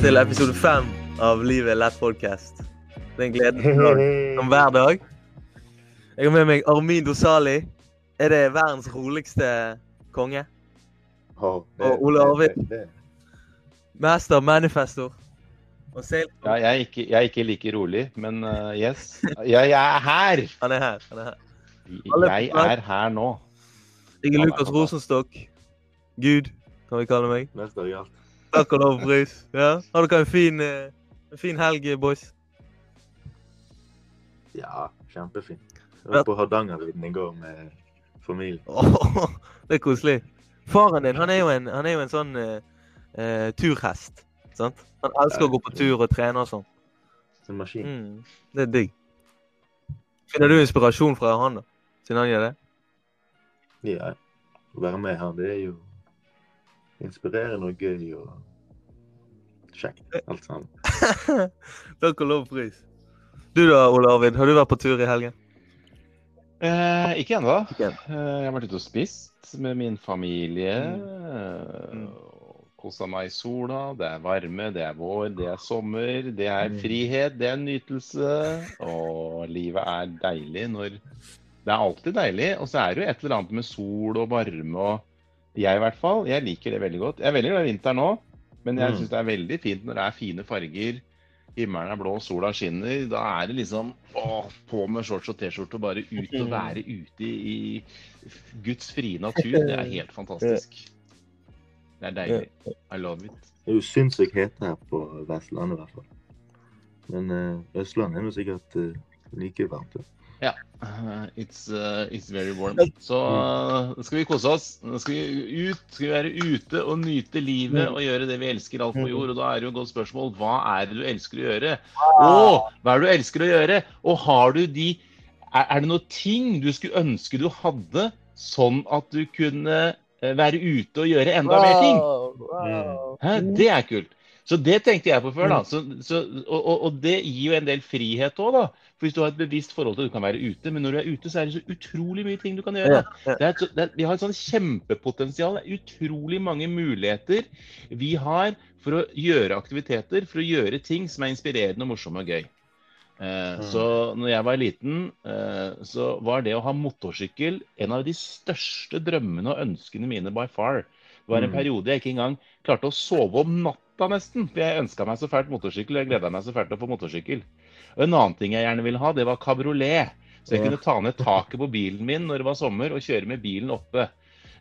Velkommen til episode fem av Livet lett podcast. Det er en glede som hver dag. Jeg har med meg Armin Dosali. Er det verdens roligste konge? Oh, Og Ole Arvid. det- det- Mester, manifestor. Og sail. Ja, jeg er, ikke, jeg er ikke like rolig, men uh, yes. Ja, jeg er her! Han er her. han er her. Jeg er her nå. Jeg er Lukas. Rosenstokk. Gud, kan vi kalle meg. Mester i alt. Takk og lov og. Ja. Har dere en fin, eh, en fin helg, boys? Ja, kjempefint. Jeg var på Hardangervidda i går med familien. Oh, det er koselig. Faren din han er jo en, han er jo en sånn uh, eh, turhest. Sant? Han elsker å gå på tur og trene og sånn. En maskin. Mm, det er digg. Finner du inspirasjon fra han, da? Siden han gjør det? Ja, å være med her, det er jo inspirerende og gøy og kjekt. Alt sammen. Takk og lov pris. Du da, Ole Arvid, har du vært på tur i helgen? Eh, ikke ennå. Eh, jeg har vært ute og spist med min familie. Mm. Kosa meg i sola. Det er varme, det er vår, det er sommer. Det er Mm. frihet, det er nytelse. Og livet er deilig når Det er alltid deilig. Og så er det jo et eller annet med sol og varme og Jeg i hvert fall. Jeg liker det veldig godt. Jeg er veldig glad i vinteren nå, men jeg Mm. syns det er veldig fint når det er fine farger. Himmelen er blå, sola skinner. Da er det liksom å, på med shorts og T-skjorte og bare ut og være ute i, i Guds frie natur. Det er helt fantastisk. Det er deilig. I love it. Det er jo sinnssykt hete her på Vestlandet i hvert fall. Men eh, Østlandet er jo sikkert eh, like varmt. Ja. It's, uh, it's very warm. Så uh, skal vi kose oss. Skal vi ut, skal vi være ute og nyte livet og gjøre det vi elsker alt på jord. Og da er det jo et godt spørsmål hva er det du elsker å gjøre? Og hva er det du elsker å gjøre? Og har du de Er, er det noen ting du skulle ønske du hadde, sånn at du kunne eh, være ute og gjøre enda mer ting? Hæ? Det er kult. Så det tenkte jeg på før. da. Så, så, og, og, det gir jo en del frihet òg, da. For Hvis du har et bevisst forhold til at du kan være ute, men når du er ute, så er det så utrolig mye ting du kan gjøre. Det er, et det er, vi har et sånn kjempepotensial. Det er utrolig mange muligheter vi har for å gjøre aktiviteter, for å gjøre ting som er inspirerende, morsomme og gøy. Eh, Mm. Så når jeg var liten, eh, så var det å ha motorsykkel en av de største drømmene og ønskene mine by far. Det var en Mm. periode jeg ikke engang klarte å sove om natta nesten. For jeg ønska meg så fælt motorsykkel, og jeg gleda meg så fælt til å få motorsykkel. Og en annen ting jeg gjerne ville ha, det var kabriolet. Så jeg kunne ta ned taket på bilen min når det var sommer, og kjøre med bilen oppe.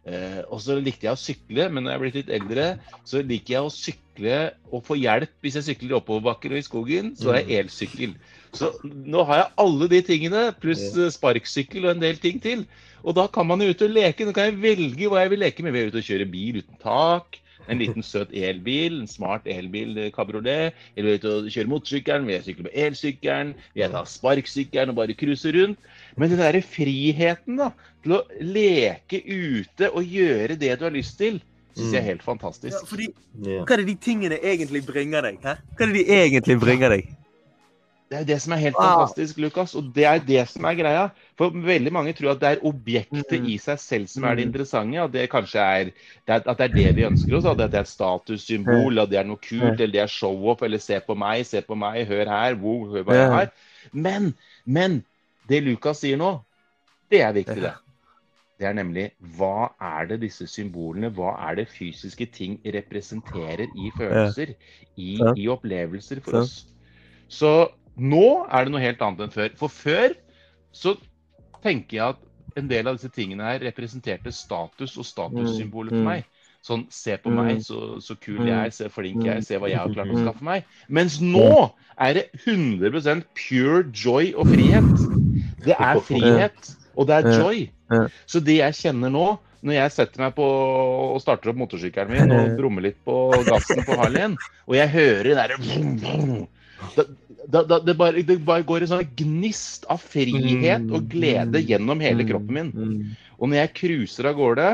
Eh, og så likte jeg å sykle, men når jeg er blitt litt eldre, så liker jeg å sykle og få hjelp hvis jeg sykler i oppoverbakker og i skogen. Så har jeg elsykkel. Så nå har jeg alle de tingene, pluss eh, sparksykkel og en del ting til. Og da kan man jo ut og leke. Nå kan jeg velge hva jeg vil leke med. Vi er ute og kjøre bil uten tak? En liten søt elbil, en smart elbil, kabriolet. Eller vil jeg ut og kjøre motorsykkelen? Vil jeg sykle med elsykkelen? Vil jeg ta sparksykkelen og bare cruise rundt? Men den derre friheten da, til å leke ute og gjøre det du har lyst til, syns jeg er helt fantastisk. Ja, fordi, hva er det de tingene egentlig bringer deg? Hæ? Hva er det de egentlig bringer deg? Det er det som er helt Wow. fantastisk, Lukas. Og det er det som er greia. For veldig mange tror at det er objektet Mm. i seg selv som er det Mm. interessante. At det kanskje er, det er, at det er det vi ønsker oss. At det er et statussymbol, at det er noe kult, eller det er show-off, eller se på meg, se på meg, hør her, wow, hør hva jeg har. Men, men det Lukas sier nå, det er viktig, det. Det er nemlig hva er det disse symbolene, hva er det fysiske ting representerer i følelser, i, i opplevelser for oss. Så nå er det noe helt annet enn før. For før så tenker jeg at en del av disse tingene her representerte status og statussymboler for Mm, mm. meg. Sånn se på Mm. meg, så, så kul Mm. jeg er, se flink jeg er, se hva jeg har klart å Mm. skaffe meg. Mens nå er det 100 pure joy og frihet. Det er frihet, og det er joy. Så det jeg kjenner nå, når jeg setter meg på og starter opp motorsykkelen min og brummer litt på gassen på Harleyen, og jeg hører det derre da, da, det, bare, det bare går en sånn gnist av frihet og glede gjennom hele kroppen min. Mm. Og når jeg cruiser av gårde,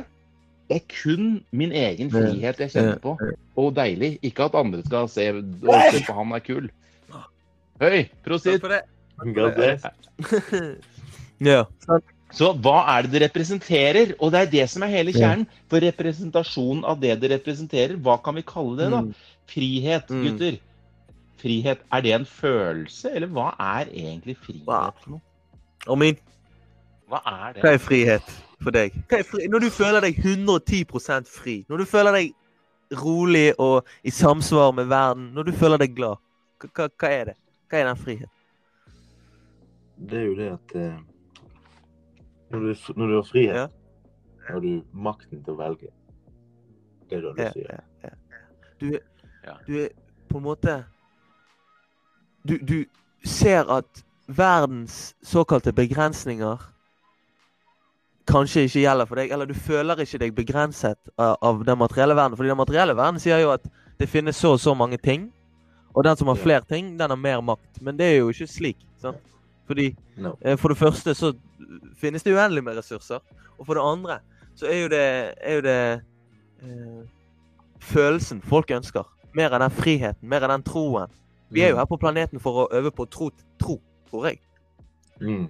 det er kun min egen frihet jeg kjenner på. Og deilig. Ikke at andre skal se se på han er kul. Høy! Prosit! ja. Så hva er det det representerer? Og det er det som er hele kjernen. For representasjonen av det det representerer, hva kan vi kalle det, da? Mm. Frihet, Mm. gutter. Frihet, er det en følelse, eller hva er egentlig frihet for noe? Armin, Hva er det? hva er frihet for deg? Hva er fri? Når du føler deg 110% fri, når du føler deg rolig og i samsvar med verden, når du føler deg glad, hva, hva, er det? Hva er den friheten? Det er jo det at eh, når, du, når du har frihet, Ja. har du makten til å velge. Det er det du Ja, sier. ja, ja. Du, er- Ja. du er på en måte du, du ser at verdens såkalte begrensninger kanskje ikke gjelder for deg, eller du føler ikke deg begrenset av, av den materielle verden. Fordi den materielle verden sier jo at det finnes så og så mange ting, og den som har flere ting, den har mer makt. Men det er jo ikke slik. sant? Fordi No. Eh, For det første så finnes det uendelig med ressurser. Og for det andre så er jo det, er jo det eh, følelsen folk ønsker. Mer av den friheten, mer av den troen. Vi er jo her på planeten for å øve på tro, tro tror jeg. Mm.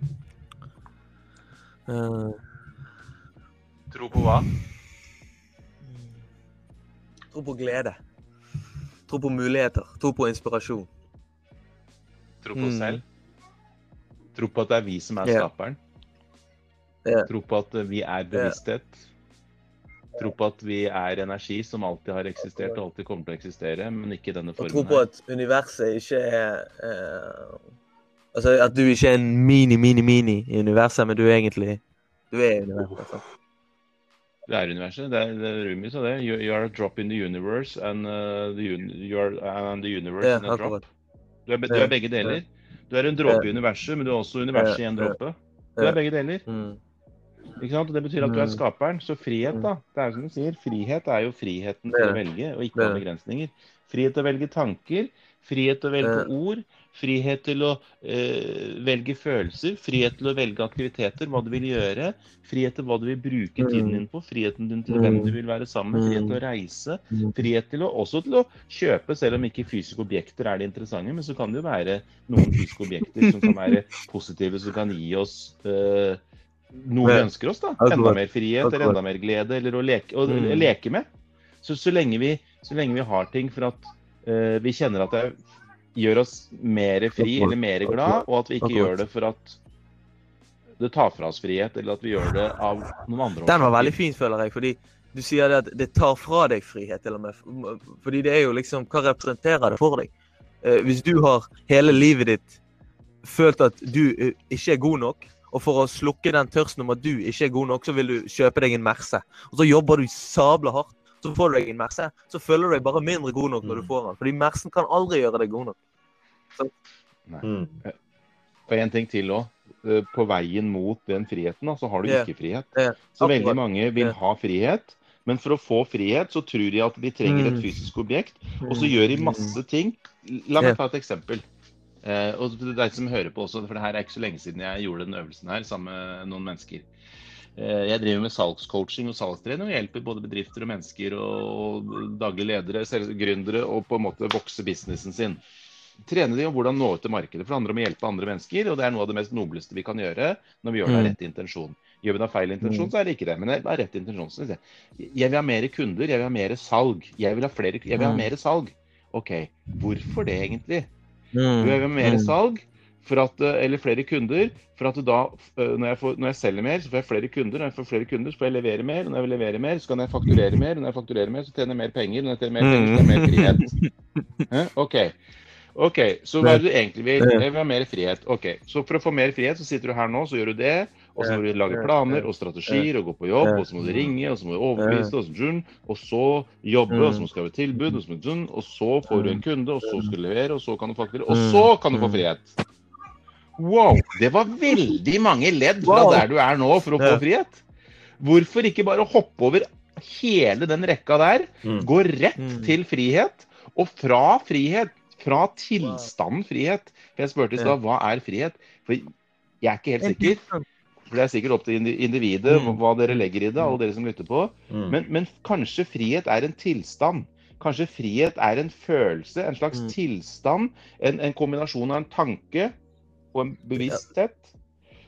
Uh, Tro på hva? tro på glede. Tro på muligheter. Tro på inspirasjon. Tro på Mm. selv? Tro på at det er vi som er yeah. skaperen? Yeah. Tro på at vi er bevissthet? Tro på at vi er energi som alltid har eksistert og alltid kommer til å eksistere, men ikke i denne Og tro på at universet ikke er uh, Altså at du ikke er en mini-mini-mini i universet, men du er egentlig Du er universet. sant? Du er universet. Det er, det er Rumi sa det. You, you are a drop in the universe, and, uh, the, un you are, and the universe Ja, in a drop. Du er, du er begge deler. Du er en dråpe i universet, men du er også universet i en dråpe. Du er begge deler. Mm. Ikke sant? Og Det betyr at du er Mm. skaperen. Så frihet, da. Det er som du sier, frihet er jo friheten til å velge, og ikke ha begrensninger. Frihet til å velge tanker, frihet til å velge ord, frihet til å øh, velge følelser, frihet til å velge aktiviteter, hva du vil gjøre, frihet til hva du vil bruke Mm. tiden din på, friheten din til hvem du vil være sammen med, frihet til å reise, Mm. frihet til å, også til å kjøpe, selv om ikke fysiske objekter er det interessante, men så kan det jo være noen fysiske objekter som kan være positive, som kan gi oss eh, noe vi ønsker oss. da. Enda mer frihet eller enda mer glede, eller å leke, å Mm. leke med. Så, så, lenge vi, så lenge vi har ting for at uh, vi kjenner at det gjør oss mer fri eller mer glad, og at vi ikke gjør det for at det tar fra oss frihet, eller at vi gjør det av noen andre Den var veldig fin, føler jeg. Fordi du sier det at det tar fra deg frihet, til og med. Fordi det er jo liksom Hva representerer det for deg? Eh, hvis du har hele livet ditt følt at du eh, ikke er god nok, og for å slukke den tørsten om at du ikke er god nok, så vil du kjøpe deg en Merce. Og så jobber du sabla hardt, så får du deg en Merce. Så føler du deg bare mindre god nok når du Mm. får den. Fordi Mercen kan aldri gjøre deg god nok. Mm. Og en ting til òg. På veien mot den friheten, så har du yeah. ikke frihet. Yeah. Så veldig mange vil yeah. ha frihet, men for å få frihet så tror de at de trenger et Mm. fysisk objekt, og så gjør de masse ting. La meg ta et eksempel. Eh, og til deg som hører på også, for det her er ikke så lenge siden jeg gjorde den øvelsen her sammen med noen mennesker. Eh, jeg driver med salgscoaching og salgstrening og hjelper både bedrifter og mennesker og daglige ledere, gründere, og på en måte vokse businessen sin. Trene de om hvordan nå ut til markedet. For det handler om å hjelpe andre mennesker, og det er noe av det mest nobleste vi kan gjøre når vi gjør det av Mm. rett intensjon. Gjør vi det av feil intensjon, så er det ikke det. Men det er rett intensjon. Jeg, jeg vil ha mer kunder, jeg vil ha mer salg. Jeg vil ha, flere, jeg vil ha Mm. mer salg. OK, hvorfor det egentlig? Mm. Jeg vil ha mer Mm. salg, for at, eh, eller flere kunder. For at da, eh, når jeg, får, når jeg selger mer, så får jeg flere kunder. Når jeg får flere kunder, så får jeg levere mer. Når jeg leverer mer, så kan jeg fakturere mer. Når jeg fakturerer mer, så tjener jeg mer penger. Når jeg tjener mer penger, så har jeg mer frihet. Hæ? OK. Ok, Så hva er det du egentlig vil? Jeg vil ha mer frihet. Ok, Så for å få mer frihet, så sitter du her nå, så gjør du det. Og så må du lage planer og strategier og gå på jobb, og så må du ringe, og så må du overbevise, og så, jobbe, og så må du skrive tilbud, og så, får du en kunde, og så skal du levere, og så kan du fakturere, og så kan du få frihet. Wow! Det var veldig mange ledd fra der du er nå for å få frihet. Hvorfor ikke bare hoppe over hele den rekka der, Mm. gå rett Mm. til frihet, og fra frihet, fra tilstanden frihet For jeg spurte i stad hva er frihet? For jeg er ikke helt sikker. For det er sikkert opp til individet Mm. hva dere legger i det, alle dere som lytter på. Mm. Men, men kanskje frihet er en tilstand. Kanskje frihet er en følelse, en slags Mm. tilstand. En, en kombinasjon av en tanke og en bevissthet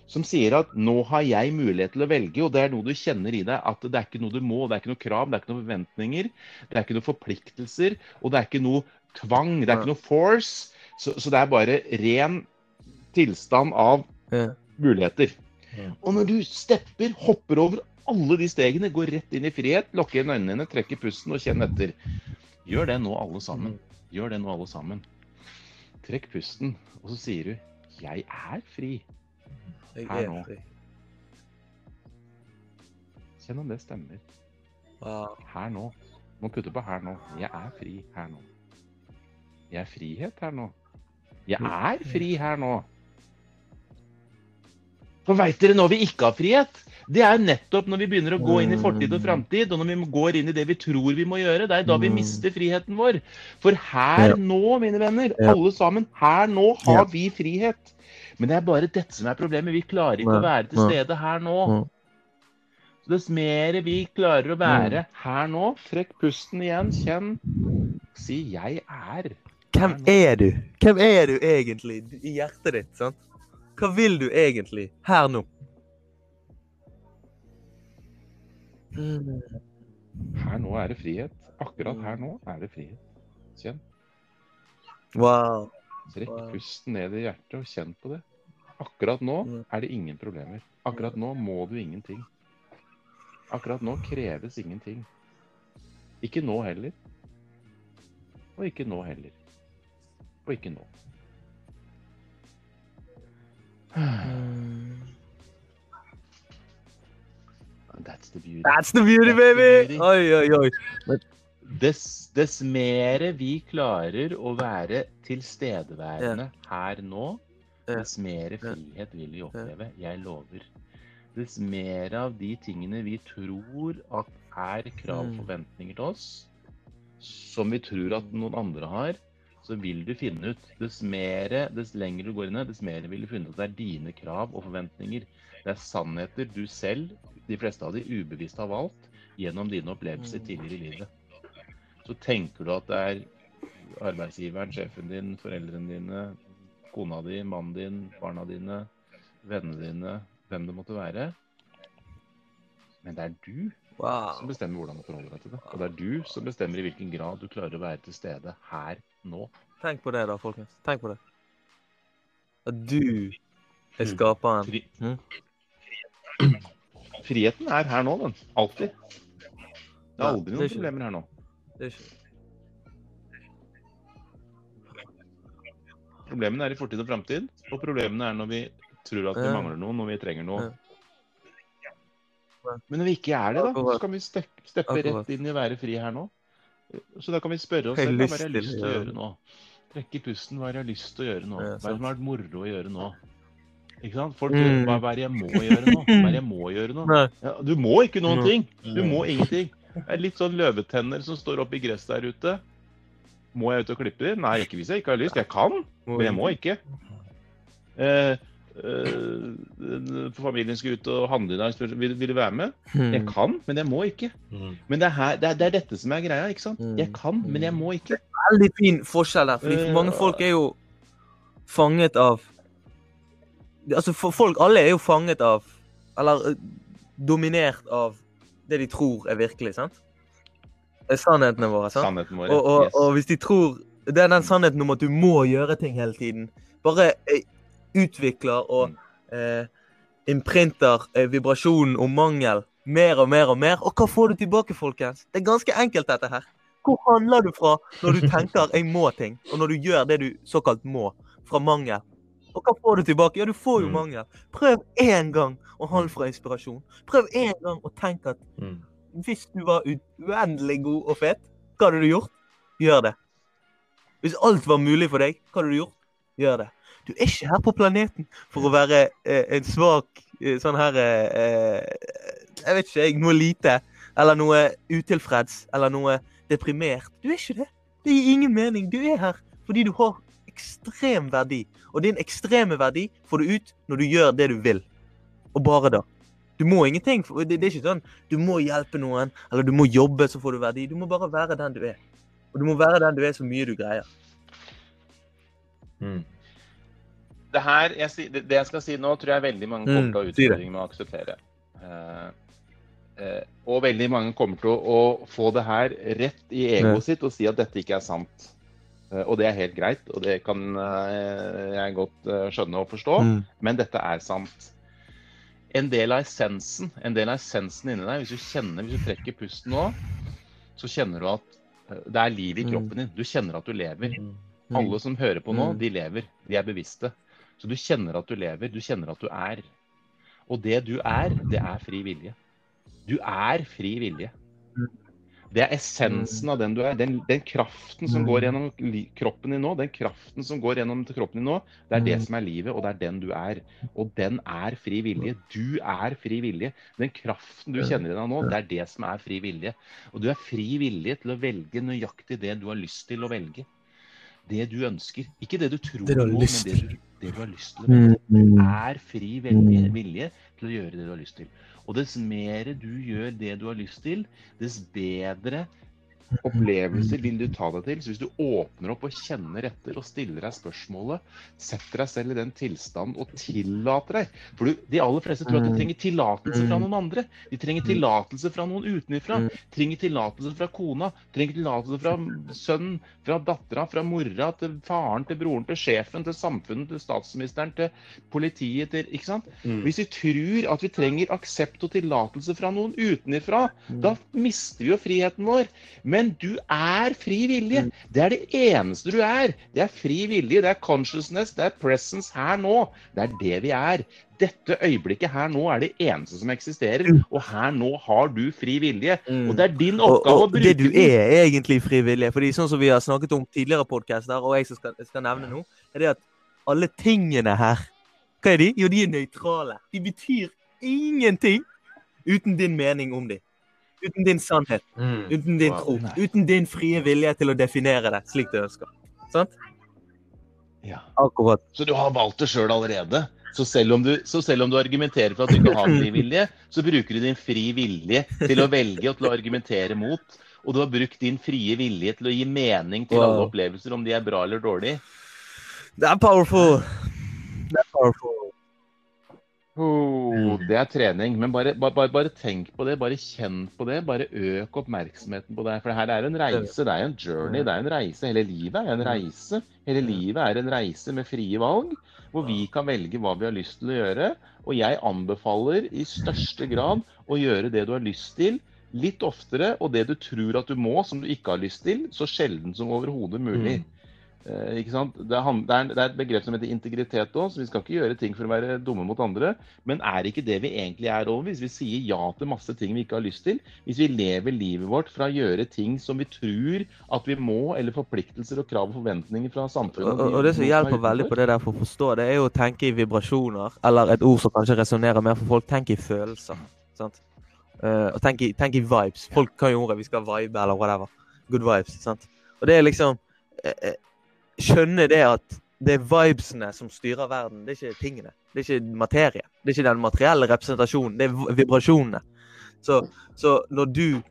som sier at nå har jeg mulighet til å velge, og det er noe du kjenner i deg at det er ikke noe du må, det er ikke noe krav, det er ikke noen forventninger, det er ikke noen forpliktelser, og det er ikke noe tvang, det er ikke noe force. Så, så det er bare ren tilstand av muligheter. Ja. Og når du stepper, hopper over alle de stegene, går rett inn i frihet, lukker igjen øynene trekker pusten og kjenn etter. Gjør det nå, alle sammen. Gjør det nå, alle sammen. Trekk pusten, og så sier du 'Jeg er fri'. Her er nå. fri. Kjenn om det stemmer. Her nå. Må putte på her nå. Jeg er fri her nå. Jeg er frihet her nå. Jeg er fri her nå. For veit dere når vi ikke har frihet? Det er nettopp når vi begynner å gå inn i fortid og framtid, og når vi går inn i det vi tror vi må gjøre. Det er da vi mister friheten vår. For her Ja. nå, mine venner, Ja. alle sammen, her nå har Ja. vi frihet. Men det er bare dette som er problemet. Vi klarer ikke å være til stede her nå. Så dess mer vi klarer å være her nå, trekk pusten igjen, kjenn. Si 'jeg er'. Hvem er du? Hvem er du egentlig i hjertet ditt? sant? Hva vil du egentlig her nå? Her nå er det frihet. Akkurat her nå er det frihet. Kjenn. Wow. Trekk Wow. pusten ned i hjertet og kjenn på det. Akkurat nå Mm. er det ingen problemer. Akkurat nå må du ingenting. Akkurat nå kreves ingenting. Ikke nå heller. Og ikke nå heller. Og ikke nå. Mm. That's the beauty. That's the beauty, baby! the beauty. Oi, oi, oi. Dess, dess mere vi klarer å være tilstedeværende her nå, dess mer frihet vil vi oppleve. Jeg lover. Dess mer av de tingene vi tror at er krav og Mm. forventninger til oss, som vi tror at noen andre har, så vil du finne ut Dess mer, dess lenger du går inn, dess mer vil du finne ut at det er dine krav og forventninger. Det er sannheter du selv, de fleste av de ubevisst har valgt gjennom dine opplevelser tidligere i livet. Så tenker du at det er arbeidsgiveren, sjefen din, foreldrene dine, kona di, mannen din, barna dine, vennene dine, hvem det måtte være. Men det er du Wow. som bestemmer hvordan du forholder deg til det. Og det er du som bestemmer i hvilken grad du klarer å være til stede her nå. Tenk på det, da, folkens. Tenk på det. At du er skaperen. Fri... Mhm. Friheten er her nå, den. Alltid. Det er aldri noen problemer her nå. Det er ikke Problemene er i fortid og framtid, og problemene er når vi tror at vi mangler noe, når vi trenger noe. Men når vi ikke er det, da, så kan vi steppe rett inn i å være fri her nå. Så da kan vi spørre oss selv hva har lyst jeg lyst å til å gjøre nå. Trekke pusten, hva har jeg lyst til å gjøre nå? Hva har vært moro å gjøre nå? Ikke sant? Folk Mm. gjør, hva, er det jeg må gjøre nå? Hva er det jeg må gjøre nå? Ja, du må ikke noen Mm. ting. Du må ingenting. Det er litt sånn løvetenner som står oppe i gresset der ute. Må jeg ut og klippe dem? Nei, ikke hvis jeg ikke har lyst. Jeg kan, men jeg må ikke. Eh, eh, familien skal ut og handle i dag. spør vil, vil du være med. Jeg Hmm. kan, men jeg må ikke. Mm. Men det er, her, det er, det er dette som er greia. ikke sant? Mm. Jeg kan, men jeg må ikke. Det er Veldig fin forskjell der. Fordi Eh, mange folk er jo fanget av Altså, folk alle er jo fanget av Eller dominert av det de tror er virkelig, sant? Sannhetene våre, sant? Sannheten vår. Og, og, yes. og hvis de tror Det er den sannheten om at du må gjøre ting hele tiden. Bare utvikler og Mm. eh, imprinter eh, vibrasjonen om mangel mer og mer og mer. Og hva får du tilbake, folkens? Det er ganske enkelt, dette her. Hvor handler du fra når du tenker 'jeg må'-ting, og når du gjør det du såkalt må, fra mangel? Og hva får du tilbake? Ja, du får jo Mm. mangel. Prøv én gang å handle fra inspirasjon. Prøv én gang å tenke at Mm. hvis du var uendelig god og fet, hva hadde du gjort? Gjør det. Hvis alt var mulig for deg, hva hadde du gjort? Gjør det. Du er ikke her på planeten for å være eh, en svak eh, sånn her eh, eh, Jeg vet ikke, jeg, noe lite. Eller noe utilfreds. Eller noe deprimert. Du er ikke det. Det gir ingen mening. Du er her fordi du har ekstrem verdi. Og din ekstreme verdi får du ut når du gjør det du vil. Og bare da. Du må ingenting. det er ikke sånn du må hjelpe noen, eller du må jobbe, så får du verdi. Du må bare være den du er. Og du må være den du er så mye du greier. Mm. Det her jeg, det, jeg skal si nå, tror jeg veldig mange kommer Mm, til å ha utfordringer med å akseptere. Uh, uh, og veldig mange kommer til å, å få det her rett i egoet sitt og si at dette ikke er sant. Uh, og det er helt greit, og det kan jeg godt skjønne og forstå. Mm. Men dette er sant. En del av essensen en del av essensen inni deg, hvis du kjenner, hvis du trekker pusten nå, så kjenner du at det er liv i Mm. kroppen din. Du kjenner at du lever. Mm. Alle som hører på nå, de lever. De er bevisste. Så du kjenner at du lever. Du kjenner at du er. Og det du er, det er fri vilje. Du er fri vilje. Det er essensen av den du er. Den, den kraften som går gjennom kroppen din nå, den kraften som går gjennom kroppen din nå, det er det Mm. som er livet, og det er den du er. Og den er fri vilje. Du er fri vilje. Den kraften du kjenner i deg nå, det er det som er fri vilje. Og du er fri vilje til å velge nøyaktig det du har lyst til å velge. Det du ønsker. Ikke det du tror på, men det du, det du har lyst til å velge Mm. er fri Mm. vilje til å gjøre det du har lyst til. Og dess mer du gjør det du har lyst til, dess bedre opplevelser vil du ta deg til. Så hvis du åpner opp og kjenner etter og stiller deg spørsmålet, setter deg selv i den tilstanden og tillater deg For du, de aller fleste tror at de Mm. trenger tillatelse fra Mm. noen andre. De trenger tillatelse fra noen utenfra. Mm. Trenger tillatelse fra kona. Trenger tillatelse fra sønnen, fra dattera, fra mora, til faren, til broren, til sjefen, til samfunnet, til statsministeren, til politiet, til Ikke sant? Hvis vi tror at vi trenger aksept og tillatelse fra noen utenfra, da mister vi jo friheten vår. Men du er fri vilje. Mm. Det er det eneste du er. Det er fri vilje, det er consciousness, det er presence her nå. Det er det vi er. Dette øyeblikket her nå er det eneste som eksisterer. Mm. Og her nå har du fri vilje. Mm. Og det er din Og, oppgave å og bruke det du er, er egentlig frivillig. Fordi sånn som vi har snakket om tidligere podcaster, og jeg skal, skal nevne nå, er det at alle tingene her Hva er de? Jo, de er nøytrale. De betyr ingenting uten din mening om dem. Uten din sannhet. Mm. Uten din Wow. tro. Nei. Uten din frie vilje til å definere det slik du ønsker. Sant? Ja. Akkurat. Så du har valgt det sjøl allerede. Så selv, om du, så selv om du argumenterer for at du ikke har fri vilje, så bruker du din fri vilje til å velge og til å argumentere mot. Og du har brukt din frie vilje til å gi mening til Wow. alle opplevelser, om de er bra eller dårlige. Det er powerful. Det er powerful. Oh, det er trening. Men bare, bare, bare, tenk på det. Bare kjenn på det. Bare øk oppmerksomheten på det. For det her er en reise. Det er en journey. Det er en reise. Hele livet er en reise. Hele livet er en reise med frie valg, hvor vi kan velge hva vi har lyst til å gjøre. Og jeg anbefaler i største grad å gjøre det du har lyst til, litt oftere, og det du tror at du må, som du ikke har lyst til, så sjelden som overhodet mulig. Eh? Det, er, det, er, er et begrep som heter integritet òg, så vi skal ikke gjøre ting for å være dumme mot andre. Men er ikke det vi egentlig er over hvis vi sier ja til masse ting vi ikke har lyst til? Hvis vi lever livet vårt fra å gjøre ting som vi tror at vi må, eller forpliktelser og krav og forventninger fra samfunnet Og, og, og det som hjelper veldig på det der for å forstå, det er jo å tenke i vibrasjoner, eller et ord som kanskje resonnerer mer for folk. Tenk i følelser. sant? Uh, og tenk i, tenk i vibes. Folk kan jo ordet 'vi skal vibe' eller whatever. Good vibes. sant? Og det er liksom eh, eh, Skjønne det at det er vibesene som styrer verden, det er ikke tingene. Det er ikke materie. Det er ikke den materielle representasjonen, det er vibrasjonene. Så, så når du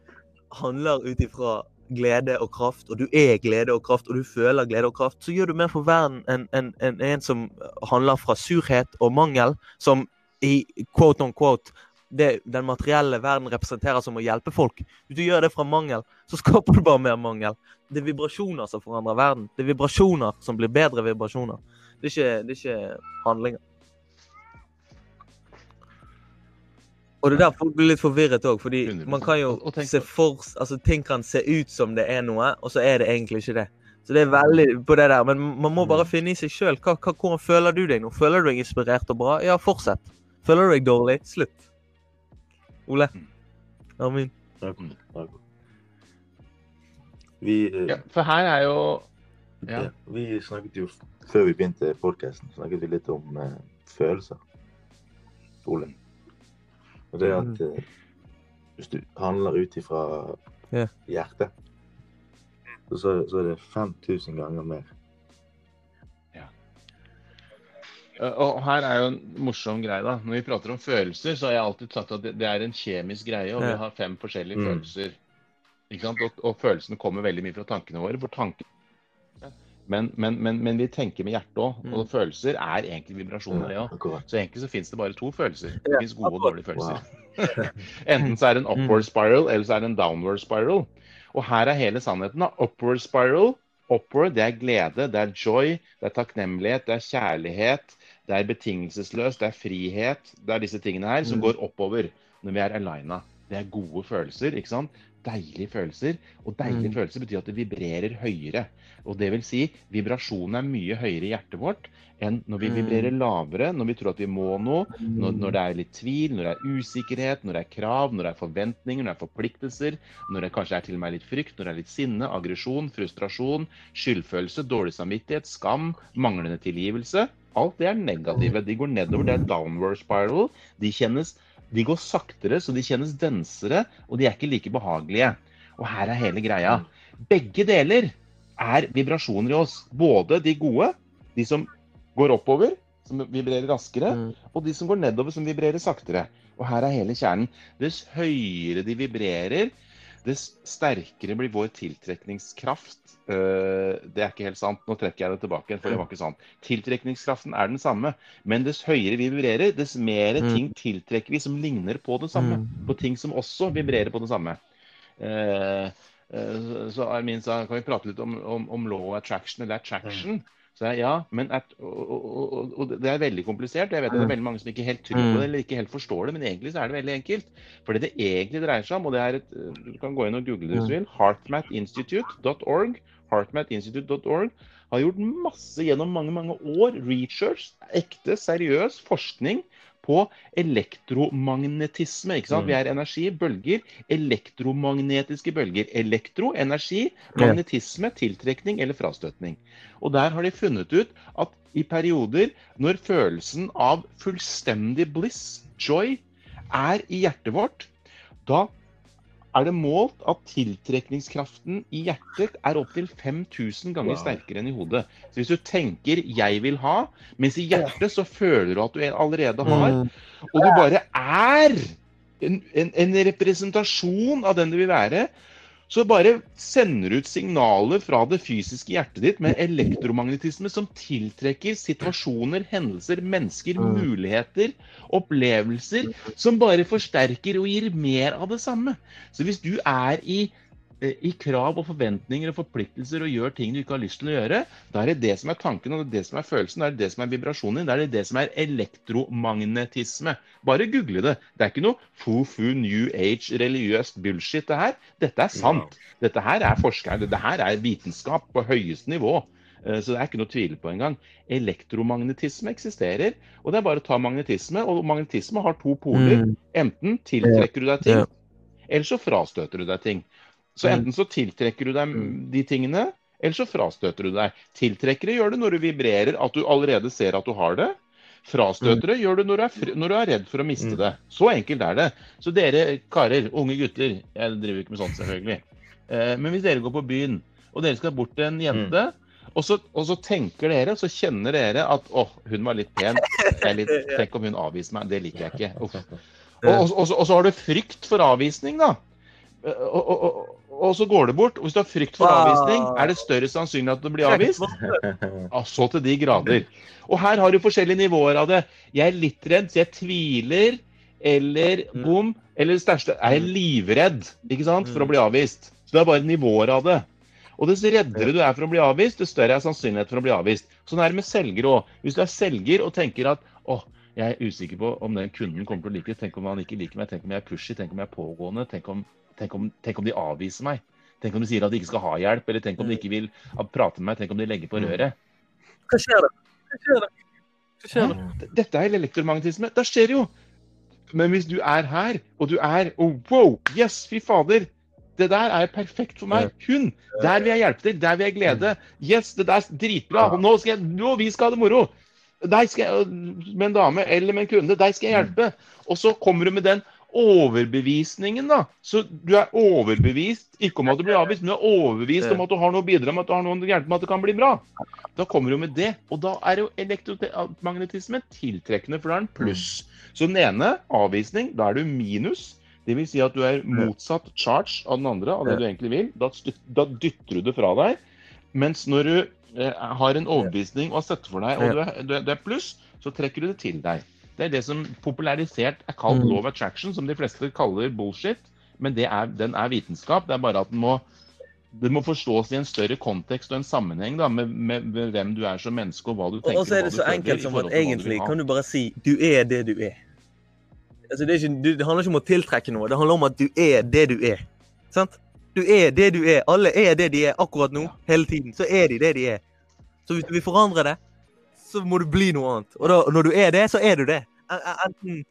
handler ut ifra glede og kraft, og du er glede og kraft, og du føler glede og kraft, så gjør du mer for verden enn en, en, en som handler fra surhet og mangel, som i quote on quote det den materielle verden representerer som å hjelpe folk. Hvis du gjør det fra mangel, så skaper du bare mer mangel. Det er vibrasjoner som forandrer verden. Det er vibrasjoner som blir bedre vibrasjoner. Det er ikke, det er ikke handlinger. Og det er der folk blir litt forvirret òg, fordi man kan jo se for Altså, ting kan se ut som det er noe, og så er det egentlig ikke det. Så det er veldig på det der. Men man må bare Mm. finne i seg sjøl. Hvordan føler du deg nå? Føler du deg inspirert og bra? Ja, fortsett. Føler du deg dårlig? Slutt. Ole? Amin. Armin? Takk. akkurat. Vi, eh, Ja, for her er jo Ja. ja, vi snakket jo Før vi begynte podkasten, snakket vi litt om eh, følelser. Ole. Og det at eh, hvis du handler ut ifra Ja. hjertet, så, så er det 5000 ganger mer. Og her er jo en morsom greie, da. Når vi prater om følelser, så har jeg alltid sagt at det er en kjemisk greie, og vi har fem forskjellige Mm. følelser. Ikke sant? Og, og følelsene kommer veldig mye fra tankene våre. For tanken Men, men, men, men vi tenker med hjertet òg. Mm. Og følelser er egentlig vibrasjoner, det òg. Så egentlig så fins det bare to følelser. Det fins gode og dårlige Wow. følelser. Enten så er det en upward spiral, eller så er det en downward spiral. Og her er hele sannheten. da. Upward spiral, upward, det er glede, det er joy, det er takknemlighet, det er kjærlighet, det er betingelsesløst, det er frihet. Det er disse tingene her som Mm. går oppover når vi er alina. Det er gode følelser, ikke sant? Deilige følelser. Og deilige Mm. følelser betyr at det vibrerer høyere. Og det vil si, vibrasjonen er mye høyere i hjertet vårt enn når vi Mm. vibrerer lavere, når vi tror at vi må noe, når, når det er litt tvil, når det er usikkerhet, når det er krav, når det er forventninger, når det er forpliktelser, når det kanskje er til og med litt frykt, når det er litt sinne, aggresjon, frustrasjon, skyldfølelse, dårlig samvittighet, skam, manglende tilgivelse. Alt det er negative. De går nedover. Det er downward spiral. De, kjennes, de går saktere, så de kjennes densere, og de er ikke like behagelige. Og her er hele greia. Begge deler er vibrasjoner i oss. Både de gode, de som går oppover, som vibrerer raskere, Mm. og de som går nedover, som vibrerer saktere. Og her er hele kjernen. Dess høyere de vibrerer, dess sterkere blir vår tiltrekningskraft. Eh, det er ikke helt sant. Nå trekker jeg det tilbake, for det var ikke sant. Tiltrekningskraften er den samme, men dess høyere vi vibrerer, dess mer Mm. ting tiltrekker vi som ligner på det samme. Mm. På ting som også vibrerer på det samme. Eh, eh, så Armin sa kan vi prate litt om, om, om law attraction eller attraction. Så jeg, ja, men at, og, og, og, det er veldig komplisert. Jeg vet at det er veldig mange som ikke helt tror på det eller ikke helt forstår det, men egentlig så er det veldig enkelt. For det det egentlig dreier seg om, og det er et Du kan gå inn og google det hvis du vil. Heartmatinstitute.org. Heartmatinstitute.org har gjort masse gjennom mange, mange år research, ekte, seriøs forskning på elektromagnetisme. ikke sant? Mm. Vi er energi, bølger, elektromagnetiske bølger. Elektro, energi, magnetisme, tiltrekning eller frastøtning. Og der har de funnet ut at i perioder når følelsen av fullstendig bliss, joy, er i hjertet vårt, da er det målt at tiltrekningskraften i hjertet er opptil 5000 ganger sterkere enn i hodet. Så hvis du tenker 'jeg vil ha', mens i hjertet så føler du at du allerede har, Mm. og du bare er en, en, en representasjon av den du vil være, så bare sender ut signaler fra det fysiske hjertet ditt med elektromagnetisme som tiltrekker situasjoner, hendelser, mennesker, Mm. muligheter, opplevelser, som bare forsterker og gir mer av det samme. Så hvis du er i i krav og forventninger og forpliktelser og gjør ting du ikke har lyst til å gjøre, da er det det som er tanken og det er det som er følelsen, da er det det som er vibrasjonen din, da er det det som er elektromagnetisme. Bare google det. Det er ikke noe foo-foo, new age, religiøst bullshit, det her. Dette er sant. Dette her er forskere, dette her er vitenskap på høyeste nivå. Eh, Så det er ikke noe å tvile på engang. Elektromagnetisme eksisterer, og det er bare å ta magnetisme. Og magnetisme har to poler. Mm. Enten tiltrekker du deg ting, eller så frastøter du deg ting. Så Mm. enten så tiltrekker du deg Mm. de tingene, eller så frastøter du deg. Tiltrekkere gjør det når du vibrerer, at du allerede ser at du har det. Frastøtere gjør det når du, er når du er redd for å miste Mm. det. Så enkelt er det. Så dere karer, unge gutter Jeg driver ikke med sånt, selvfølgelig. Eh, men hvis dere går på byen, og dere skal bort til en jente, og, så, og så tenker dere, så kjenner dere at å, hun var litt pen. Litt, tenk om hun avviser meg. Det liker jeg ikke. Og, og, og, så- og så har du frykt for avvisning, da. Eh, Og, og, så går det bort. Og hvis du har frykt for avvisning, er det større sannsynlighet at du blir avvist? Ja, så til de grader. Og her har du forskjellige nivåer av det. Jeg er litt redd, så jeg tviler. Eller Mm. bom. Eller største er jeg livredd ikke sant, for å Mm. bli avvist. Så det er bare nivåer av det. Og dess reddere du er for å bli avvist, dess større er sannsynlighet for å bli avvist. Sånn er det med selgere òg. Hvis du er selger og tenker at åh, jeg er usikker på om den kunden kommer til å like det, tenk om han ikke liker meg, tenk om jeg er pushy, tenk om jeg er pågående, tenk om, tenk om, tenk om de avviser meg. Tenk om de sier at de ikke skal ha hjelp, eller tenk om de ikke vil prate med meg, tenk om de legger på Mm. røret. Hva skjer da? Hva skjer da? Hva skjer da? Dette er elektromagnetisme. Da skjer det jo. Men hvis du er her, og du er oh, Wow! Yes, fy fader! Det der er perfekt for meg. Hun! Der vil jeg hjelpe til. Der vil jeg glede. Yes, det der er dritbra. Og nå skal jeg Nå, vi skal ha det moro! Deg skal jeg, med en dame eller med en kunde, deg skal jeg hjelpe. Og så kommer du med den overbevisningen, da. Så du er overbevist ikke om at du blir avvist, men du er overbevist om at du har noe å bidra med, at du har noe gærent med at det kan bli bra. Da kommer du med det. Og da er jo elektromagnetisme tiltrekkende, for da er den pluss. Så den ene, avvisning, da er du minus. Det vil si at du er motsatt charge av den andre, av det du egentlig vil. Da, da dytter du det fra deg. Mens når du eh, har en overbevisning og har sett for deg, og du er, du er, du er pluss, så trekker du det til deg. Det er det som popularisert er kalt Mm. law of attraction, som de fleste kaller bullshit. Men det er, den er vitenskap. Det er bare at den må, den må forstås i en større kontekst og en sammenheng da, med, med, med hvem du er som menneske, og hva du tenker Og så er det så enkelt som at du egentlig kan du bare si du er det du er. Altså, det, er ikke, det handler ikke om å tiltrekke noe, det handler om at du er det du er. Sant? Du er det du er. Alle er det de er akkurat nå, hele tiden. Så er de det de er. Så hvis du vil forandre det, så må du bli noe annet. Og da, når du er det, så er du det. En- en- Enten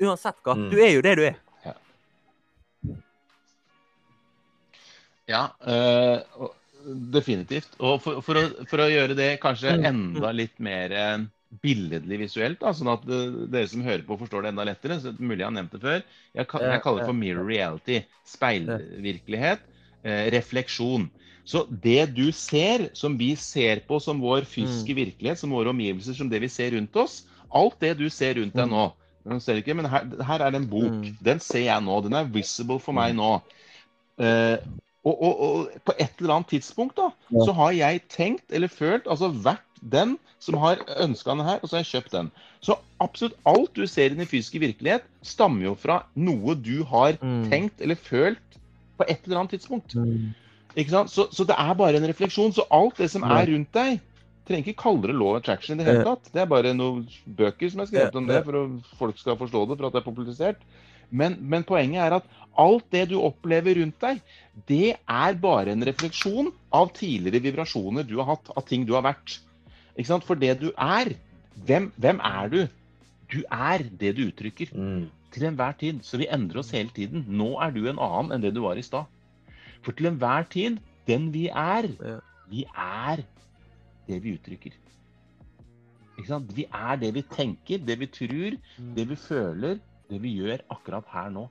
Uansett hva. Mm. Du er jo det du er. Ja, ja øh, definitivt. Og for, for, å, for å gjøre det kanskje Mm, enda litt mer eh, billedlig visuelt, da, sånn at eh, dere som hører på, forstår det enda lettere. så Mulig jeg har nevnt det før. Jeg, jeg kaller det for mirror reality. Speilvirkelighet. Eh, refleksjon. Så det du ser, som vi ser på som vår fysiske Mm. virkelighet, som våre omgivelser, som det vi ser rundt oss, alt det du ser rundt deg Mm. nå ikke, men her, her er det en bok. Mm. Den ser jeg nå. Den er visible for meg nå. Eh, og, og, og på et eller annet tidspunkt da, så har jeg tenkt eller følt, altså vært den som har ønska den her, og så har jeg kjøpt den. Så absolutt alt du ser i den fysiske virkelighet, stammer jo fra noe du har tenkt eller følt på et eller annet tidspunkt. Så, så det er bare en refleksjon. Så alt det som er rundt deg Trenger ikke kalle det law attraction i det hele tatt. Det er bare noen bøker som er skrevet om det, for at folk skal forstå det, for at det er populisert. Men, men poenget er at alt det du opplever rundt deg, det er bare en refleksjon av tidligere vibrasjoner du har hatt, av ting du har vært. Ikke sant? For det du er, hvem, hvem er du? Du er det du uttrykker Mm. til enhver tid. Så vi endrer oss hele tiden. Nå er du en annen enn det du var i stad. For til enhver tid, den vi er, Ja. vi er det vi uttrykker. Ikke sant? Vi er det vi tenker, det vi tror, det vi føler, det vi gjør akkurat her nå.